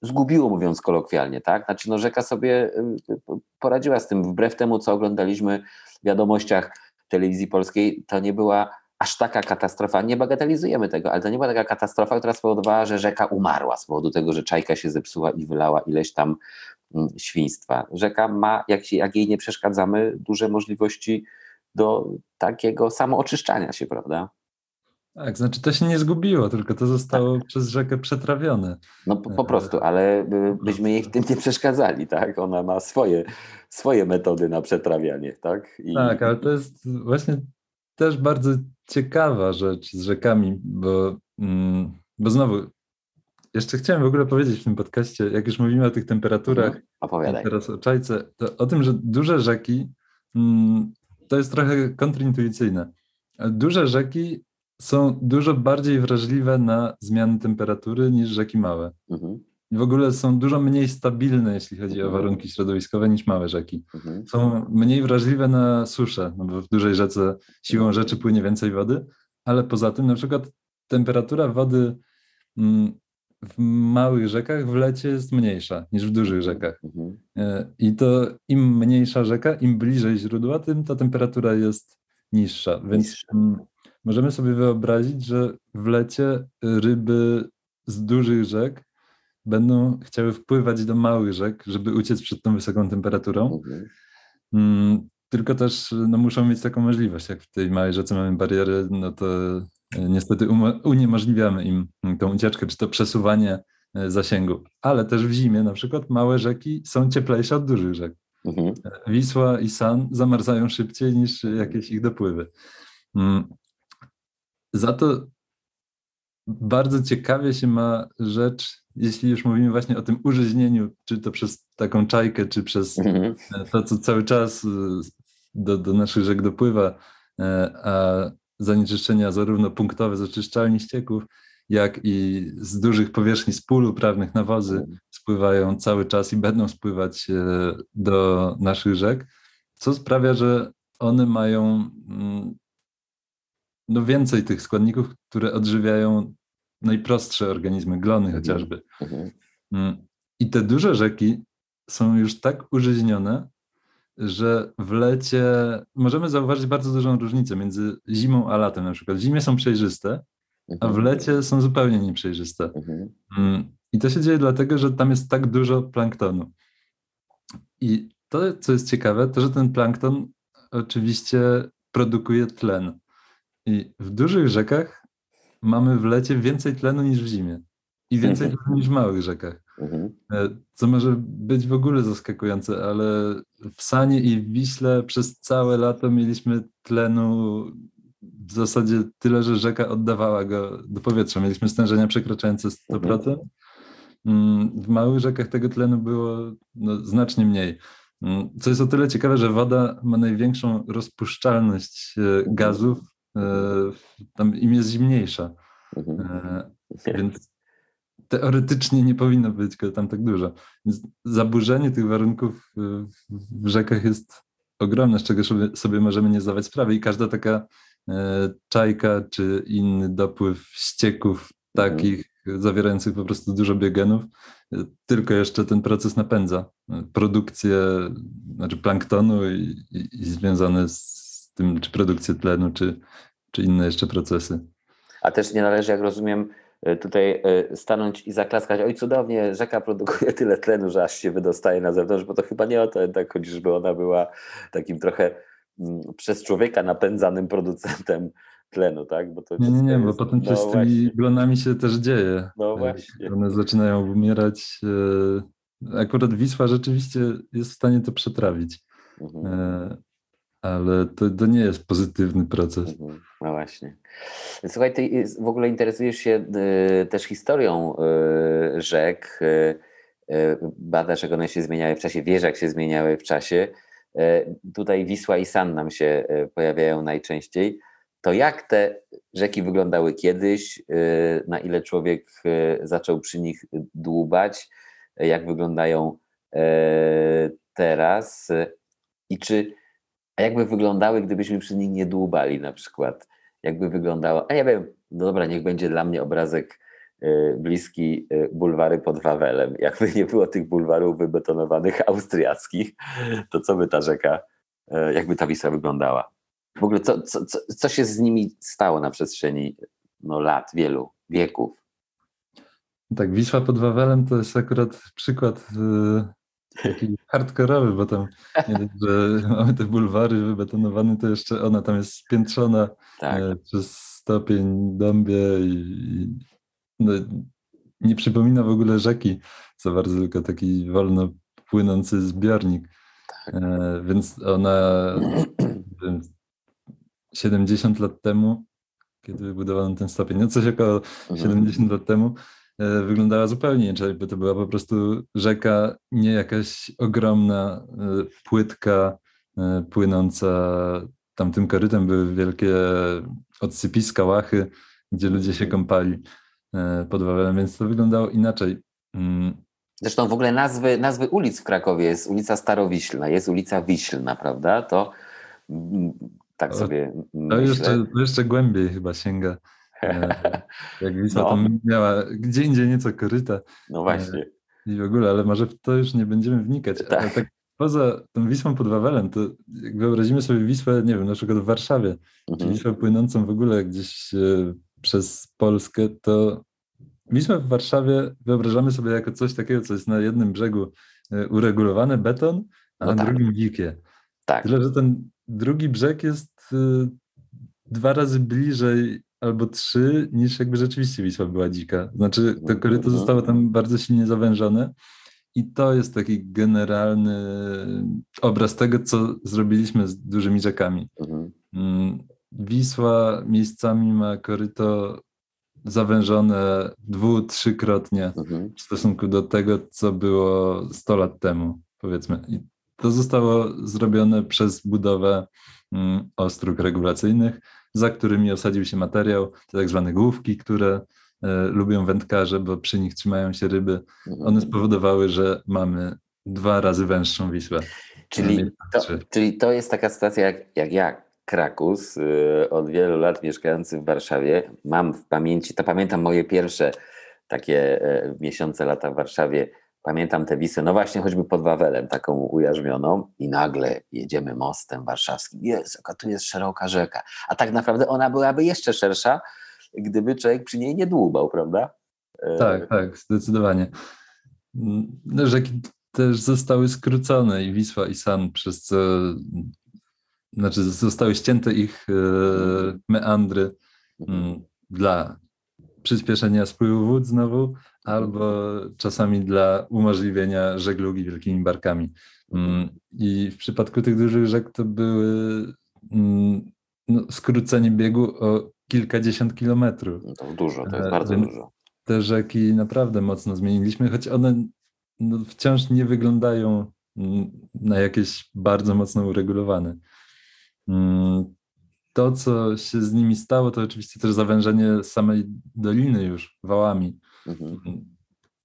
zgubiło, mówiąc kolokwialnie, tak? Znaczy, no rzeka sobie y, poradziła z tym, wbrew temu, co oglądaliśmy w wiadomościach telewizji polskiej, to nie była aż taka katastrofa, nie bagatelizujemy tego, ale to nie była taka katastrofa, która spowodowała, że rzeka umarła z powodu tego, że czajka się zepsuła i wylała ileś tam mm, świństwa. Rzeka ma, jak, się, jak jej nie przeszkadzamy, duże możliwości do takiego samooczyszczania się, prawda? Tak, znaczy to się nie zgubiło, tylko to zostało przez rzekę przetrawione. No po, po prostu, ale y, byśmy jej w tym nie przeszkadzali, tak? Ona ma swoje, swoje metody na przetrawianie, tak? I, Tak, ale to jest właśnie też bardzo ciekawa rzecz z rzekami, bo, mm, bo znowu, jeszcze chciałem w ogóle powiedzieć w tym podcaście, jak już mówimy o tych temperaturach, Mhm. Opowiadaj. teraz o czajce, to o tym, że duże rzeki mm, to jest trochę kontrintuicyjne. Duże rzeki są dużo bardziej wrażliwe na zmiany temperatury niż rzeki małe. Mhm, I w ogóle są dużo mniej stabilne, jeśli chodzi o Mhm. warunki środowiskowe, niż małe rzeki mhm, są mniej wrażliwe na suszę, no bo w dużej rzece siłą rzeczy płynie więcej wody, ale poza tym na przykład temperatura wody mm, w małych rzekach w lecie jest mniejsza niż w dużych rzekach. mhm, E, I to im mniejsza rzeka, im bliżej źródła, tym ta temperatura jest niższa. Więc Niższa. Mm, możemy sobie wyobrazić, że w lecie ryby z dużych rzek będą chciały wpływać do małych rzek, żeby uciec przed tą wysoką temperaturą. mhm. Mm, tylko też no, muszą mieć taką możliwość. Jak w tej małej rzece mamy bariery, no to e, niestety uniemożliwiamy im tą ucieczkę, czy to przesuwanie e, zasięgu. Ale też w zimie na przykład małe rzeki są cieplejsze od dużych rzek. Mhm. Wisła i San zamarzają szybciej niż jakieś ich dopływy. Za to bardzo ciekawie się ma rzecz, jeśli już mówimy właśnie o tym użyźnieniu, czy to przez taką czajkę, czy przez Mhm. to, co cały czas y, do, do naszych rzek dopływa, e, a zanieczyszczenia zarówno punktowe z oczyszczalni ścieków, jak i z dużych powierzchni z pól uprawnych nawozy spływają cały czas i będą spływać e, do naszych rzek, co sprawia, że one mają mm, no więcej tych składników, które odżywiają najprostsze organizmy, glony Mhm. że w lecie możemy zauważyć bardzo dużą różnicę między zimą a latem. Na przykład w zimie są przejrzyste, a w Mhm. lecie są zupełnie nieprzejrzyste. Mhm. Mm, I to się dzieje dlatego, że tam jest tak dużo planktonu. I to, co jest ciekawe, to że ten plankton oczywiście produkuje tlen. I w dużych rzekach mamy w lecie więcej tlenu niż w zimie. I więcej tlenu niż w małych rzekach. Mhm. E, Co może być w ogóle zaskakujące, ale w Sanie i w Wiśle przez całe lato mieliśmy tlenu w zasadzie tyle, że rzeka oddawała go do powietrza. Mieliśmy stężenia przekraczające 100%. Mm, W małych rzekach tego tlenu było no, znacznie mniej. Mm, Co jest o tyle ciekawe, że woda ma największą rozpuszczalność e, gazów, e, tam im jest zimniejsza. Mhm. E, Więc teoretycznie nie powinno być tam tak dużo. Więc zaburzenie tych warunków y, w- rzekach jest ogromne, z czego sobie, możemy nie zdawać sprawy. I każda taka e, czajka czy inny dopływ ścieków Mhm. takich zawierających po prostu dużo biogenów, e, tylko jeszcze ten proces napędza e, produkcję znaczy planktonu i, i, i związane z tym, czy produkcję tlenu, czy, czy inne jeszcze procesy. A też nie należy, jak rozumiem, y, tutaj y, stanąć i zaklaskać. Oj, cudownie, rzeka produkuje tyle tlenu, że aż się wydostaje na zewnątrz, bo to chyba nie o to jednak chodzi, żeby ona była takim trochę mm, przez człowieka napędzanym producentem tlenu, tak? Bo to Nie, nie, nie, bo jest- potem coś no z tymi właśnie. glonami się też dzieje. No E, właśnie. One zaczynają umierać. e, Akurat Wisła rzeczywiście jest w stanie to przetrawić, Mhm. Ale to, to nie jest pozytywny proces. Mhm. No właśnie. Słuchaj, ty jest- w ogóle interesujesz się y, też historią y, rzek. Y, y, badasz, jak one się zmieniały w czasie, wiesz, jak się zmieniały w czasie. Y, tutaj Wisła i San nam się y, pojawiają najczęściej. To jak te rzeki wyglądały kiedyś? Y, na ile człowiek y, zaczął przy nich dłubać? Y, Jak wyglądają y, teraz? Y, I czy a jakby wyglądały, gdybyśmy przy nich nie dłubali na przykład? Jakby wyglądało, a nie wiem, no dobra, niech będzie dla mnie obrazek y, bliski y, bulwary pod Wawelem. Jakby nie było tych bulwarów wybetonowanych austriackich, to co by ta rzeka, y, jakby ta Wisła wyglądała? W ogóle co, co, co, co się z nimi stało na przestrzeni no, lat, wielu wieków? Tak, Wisła pod Wawelem to jest akurat przykład taki hardkorowy, bo tam nie że mamy te bulwary wybetonowane, to jeszcze ona tam jest spiętrzona Tak, e, przez stopień dąbie i, i no, nie przypomina w ogóle rzeki za bardzo, tylko taki wolno płynący zbiornik. E, więc ona nie wiem, 70 lat temu, kiedy wybudowano ten stopień, no coś około mhm. 70 lat temu, wyglądała zupełnie inaczej, bo to była po prostu rzeka, nie jakaś ogromna, e, płytka, e, płynąca tamtym korytem były wielkie odsypiska, łachy, gdzie ludzie się kąpali e, pod Wawelem, więc to wyglądało inaczej. Mm, Zresztą w ogóle nazwy, nazwy ulic w Krakowie jest ulica Starowiślna, jest ulica Wiślna, prawda? To mm, tak sobie To myślę. jeszcze, to jeszcze głębiej chyba sięga. E, Jak Wisła No. tam miała gdzie indziej nieco koryta No właśnie. i w ogóle, ale może w to już nie będziemy wnikać. Tak. Ale tak poza tą Wisłą pod Wawelem, to jak wyobrazimy sobie Wisłę, nie wiem, na przykład w Warszawie, czy Mhm. Wisłę płynącą w ogóle gdzieś e, przez Polskę, to Wisłę w Warszawie wyobrażamy sobie jako coś takiego, co jest na jednym brzegu e, uregulowany beton, a No na tak. drugim dzikie. Tak. Tyle, że ten drugi brzeg jest dwa razy bliżej albo trzy, niż jakby rzeczywiście Wisła była dzika. Znaczy, to koryto zostało tam bardzo silnie zawężone i to jest taki generalny obraz tego, co zrobiliśmy z dużymi rzekami. Mhm. Mm, Wisła miejscami ma koryto zawężone dwu, trzykrotnie Mhm. w stosunku do tego, co było 100 lat temu, powiedzmy. I to zostało zrobione przez budowę mm, ostróg regulacyjnych, za którymi osadził się materiał, te tak zwane główki, które e, lubią wędkarze, bo przy nich trzymają się ryby. Mhm. One spowodowały, że mamy dwa razy węższą Wisłę. Czyli Mamy to, czyli to jest taka sytuacja jak, jak ja, Krakus, y, od wielu lat mieszkający w Warszawie. Mam w pamięci, to pamiętam moje pierwsze takie e, miesiące, lata w Warszawie. Pamiętam tę Wisłę, no właśnie choćby pod Wawelem, taką ujarzmioną i nagle jedziemy mostem warszawskim. Jest, jaka tu jest szeroka rzeka. A tak naprawdę ona byłaby jeszcze szersza, gdyby człowiek przy niej nie dłubał, prawda? E, tak, tak, zdecydowanie. No, rzeki też zostały skrócone i Wisła i San, przez co znaczy zostały ścięte ich e, meandry mhm. mm, dla przyspieszenia spływu wód znowu, albo czasami dla umożliwienia żeglugi wielkimi barkami. Mm, I w przypadku tych dużych rzek to były mm, no, skrócenie biegu o kilkadziesiąt kilometrów. No to dużo, to jest bardzo Więc dużo. Te rzeki naprawdę mocno zmieniliśmy, choć one no, wciąż nie wyglądają mm, na jakieś bardzo mocno uregulowane. To, co się z nimi stało, to oczywiście też zawężenie samej doliny już wałami. Mhm.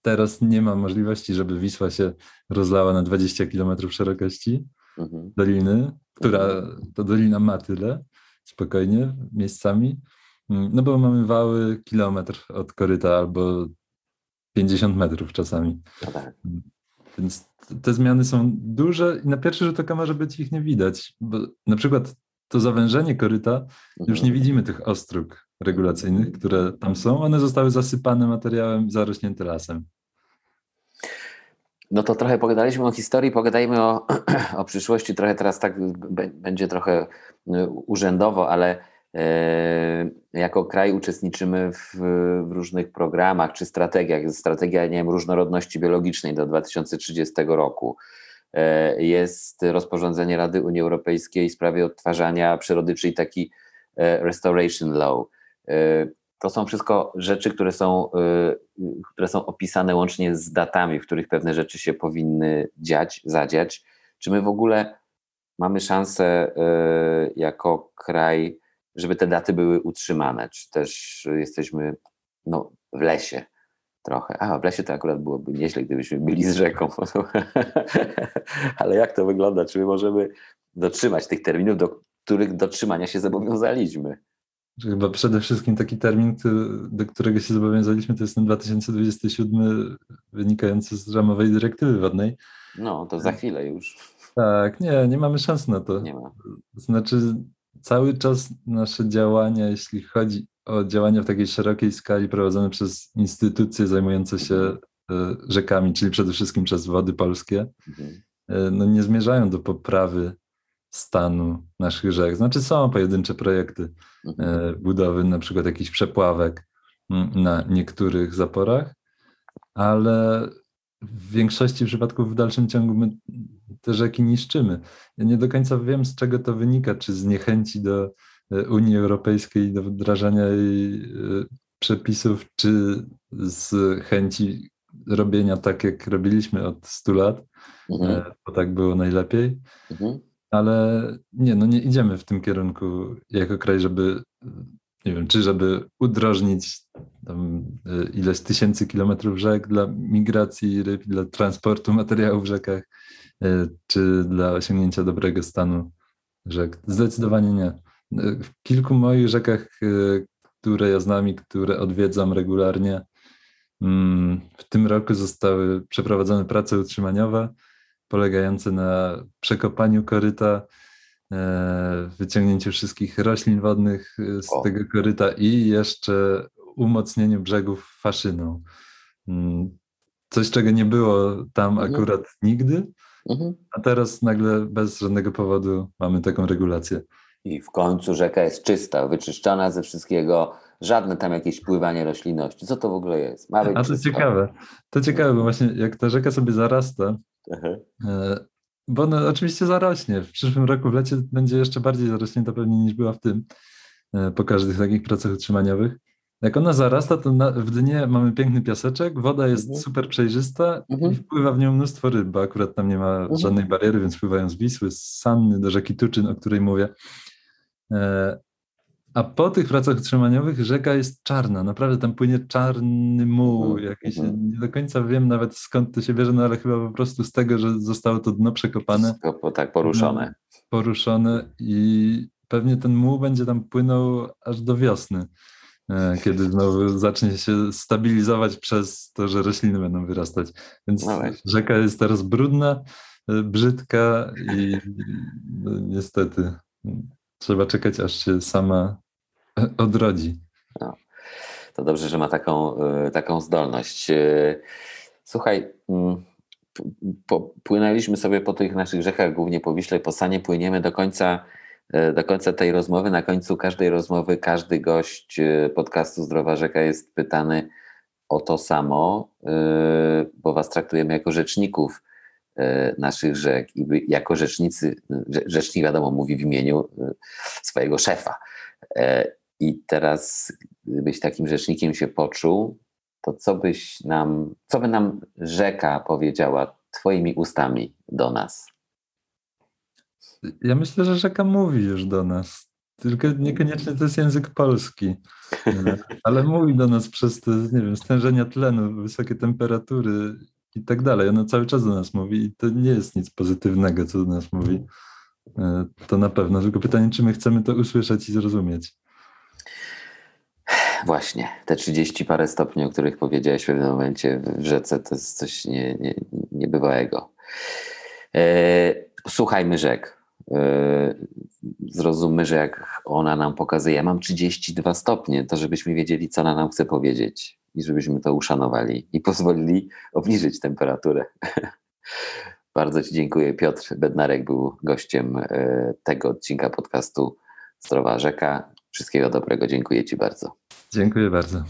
Teraz nie ma możliwości, żeby Wisła się rozlała na 20 km szerokości mhm. doliny, która mhm. to dolina ma tyle, spokojnie, miejscami. No bo mamy wały kilometr od koryta albo 50 metrów czasami. No tak. Więc te zmiany są duże i na pierwszy rzut oka może być ich nie widać, bo na przykład to zawężenie koryta, już nie mhm. widzimy tych ostróg regulacyjnych, które tam są. One zostały zasypane materiałem, zarośnięte lasem. No to trochę pogadaliśmy o historii, pogadajmy o, o przyszłości. Trochę teraz tak będzie trochę y, urzędowo, ale e, jako kraj uczestniczymy w, w, różnych programach czy strategiach. Strategia, nie wiem, różnorodności biologicznej do 2030 roku. E, jest rozporządzenie Rady Unii Europejskiej w sprawie odtwarzania przyrody, czyli taki e, restoration law. E, to są wszystko rzeczy, które są, które są opisane łącznie z datami, w których pewne rzeczy się powinny dziać, zadziać. Czy my w ogóle mamy szansę jako kraj, żeby te daty były utrzymane? Czy też jesteśmy no, w lesie? Trochę. A, w lesie to akurat byłoby nieźle, gdybyśmy byli z rzeką. Ale jak to wygląda? Czy my możemy dotrzymać tych terminów, do których dotrzymania się zobowiązaliśmy? Chyba przede wszystkim taki termin, do którego się zobowiązaliśmy, to jest ten 2027 wynikający z ramowej dyrektywy wodnej. No, to za chwilę już. Tak, nie, nie mamy szans na to. Nie ma. Znaczy, cały czas nasze działania, jeśli chodzi o działania w takiej szerokiej skali prowadzone przez instytucje zajmujące się e, rzekami, czyli przede wszystkim przez wody polskie, mhm. e, no nie zmierzają do poprawy stanu naszych rzek. Znaczy są pojedyncze projekty e, mhm. budowy na przykład jakichś przepławek na niektórych zaporach, ale w większości przypadków w dalszym ciągu my te rzeki niszczymy. Ja nie do końca wiem, z czego to wynika, czy z niechęci do Unii Europejskiej do wdrażania jej e, przepisów, czy z chęci robienia tak, jak robiliśmy od 100 lat, mhm. E, bo tak było najlepiej. Mhm. Ale nie, no nie idziemy w tym kierunku jako kraj, żeby, nie wiem, czy żeby udrożnić tam e, ileś tysięcy kilometrów rzek dla migracji ryb, dla transportu materiałów w rzekach, czy dla osiągnięcia dobrego stanu rzek. Zdecydowanie nie w kilku moich rzekach, które ja znam i które odwiedzam regularnie, mm, w tym roku zostały przeprowadzone prace utrzymaniowe polegające na przekopaniu koryta, wyciągnięciu wszystkich roślin wodnych e, z o. tego koryta i jeszcze umocnieniu brzegów faszyną. Mm, coś, czego nie było tam mhm. akurat nigdy, mhm. a teraz nagle bez żadnego powodu mamy taką regulację i w końcu rzeka jest czysta, wyczyszczona ze wszystkiego, żadne tam jakieś pływanie roślinności. Co to w ogóle jest? Ma być A to czysto. ciekawe. To ciekawe, bo właśnie jak ta rzeka sobie zarasta, Aha. Bo ona oczywiście zarośnie. W przyszłym roku w lecie będzie jeszcze bardziej zarośnięta pewnie niż była w tym, e, po każdych takich pracach utrzymaniowych. Jak ona zarasta, to na, w dnie mamy piękny piaseczek, woda jest mhm. super przejrzysta mhm. i wpływa w nią mnóstwo ryb, bo akurat tam nie ma mhm. żadnej bariery, więc wpływają z Wisły, z Sanny do rzeki Tuczyn, o której mówię. E, a po tych pracach utrzymaniowych rzeka jest czarna, naprawdę tam płynie czarny muł, jakiś, nie do końca wiem nawet skąd to się bierze, no ale chyba po prostu z tego, że zostało to dno przekopane. Tak, poruszone. Poruszone i pewnie ten muł będzie tam płynął aż do wiosny. e, kiedy znowu zacznie się stabilizować przez to, że rośliny będą wyrastać. Więc No rzeka jest teraz brudna, e, brzydka i no, niestety trzeba czekać, aż się sama e, odrodzi. To dobrze, że ma taką, e, taką zdolność. E, Słuchaj, mm, płynęliśmy sobie po tych naszych rzekach, głównie po Wiśle, po Sanie, płyniemy do końca, do końca tej rozmowy. Na końcu każdej rozmowy każdy gość podcastu Zdrowa Rzeka jest pytany o to samo, bo was traktujemy jako rzeczników naszych rzek i jako rzecznicy, rze- rzecznik wiadomo mówi w imieniu e, swojego szefa. E, I teraz, gdybyś takim rzecznikiem się poczuł, to co byś nam, co by nam rzeka powiedziała twoimi ustami do nas? Ja myślę, że rzeka mówi już do nas, tylko niekoniecznie to jest język polski, e, ale mówi do nas przez te, nie wiem, stężenia tlenu, wysokie temperatury i tak dalej. Ona cały czas do nas mówi i to nie jest nic pozytywnego, co do nas mówi. E, To na pewno, tylko pytanie, czy my chcemy to usłyszeć i zrozumieć. Właśnie, te 30 parę stopni, o których powiedziałeś w pewnym momencie w rzece, to jest coś nie, nie, niebywałego. E, słuchajmy rzek. E, zrozummy, że jak ona nam pokazuje, ja mam 32 stopnie, to żebyśmy wiedzieli, co ona nam chce powiedzieć i żebyśmy to uszanowali i pozwolili obniżyć temperaturę. Bardzo Ci dziękuję. Piotr Bednarek był gościem e, tego odcinka podcastu Zdrowa Rzeka. Wszystkiego dobrego. Dziękuję Ci bardzo. Dziękuję bardzo.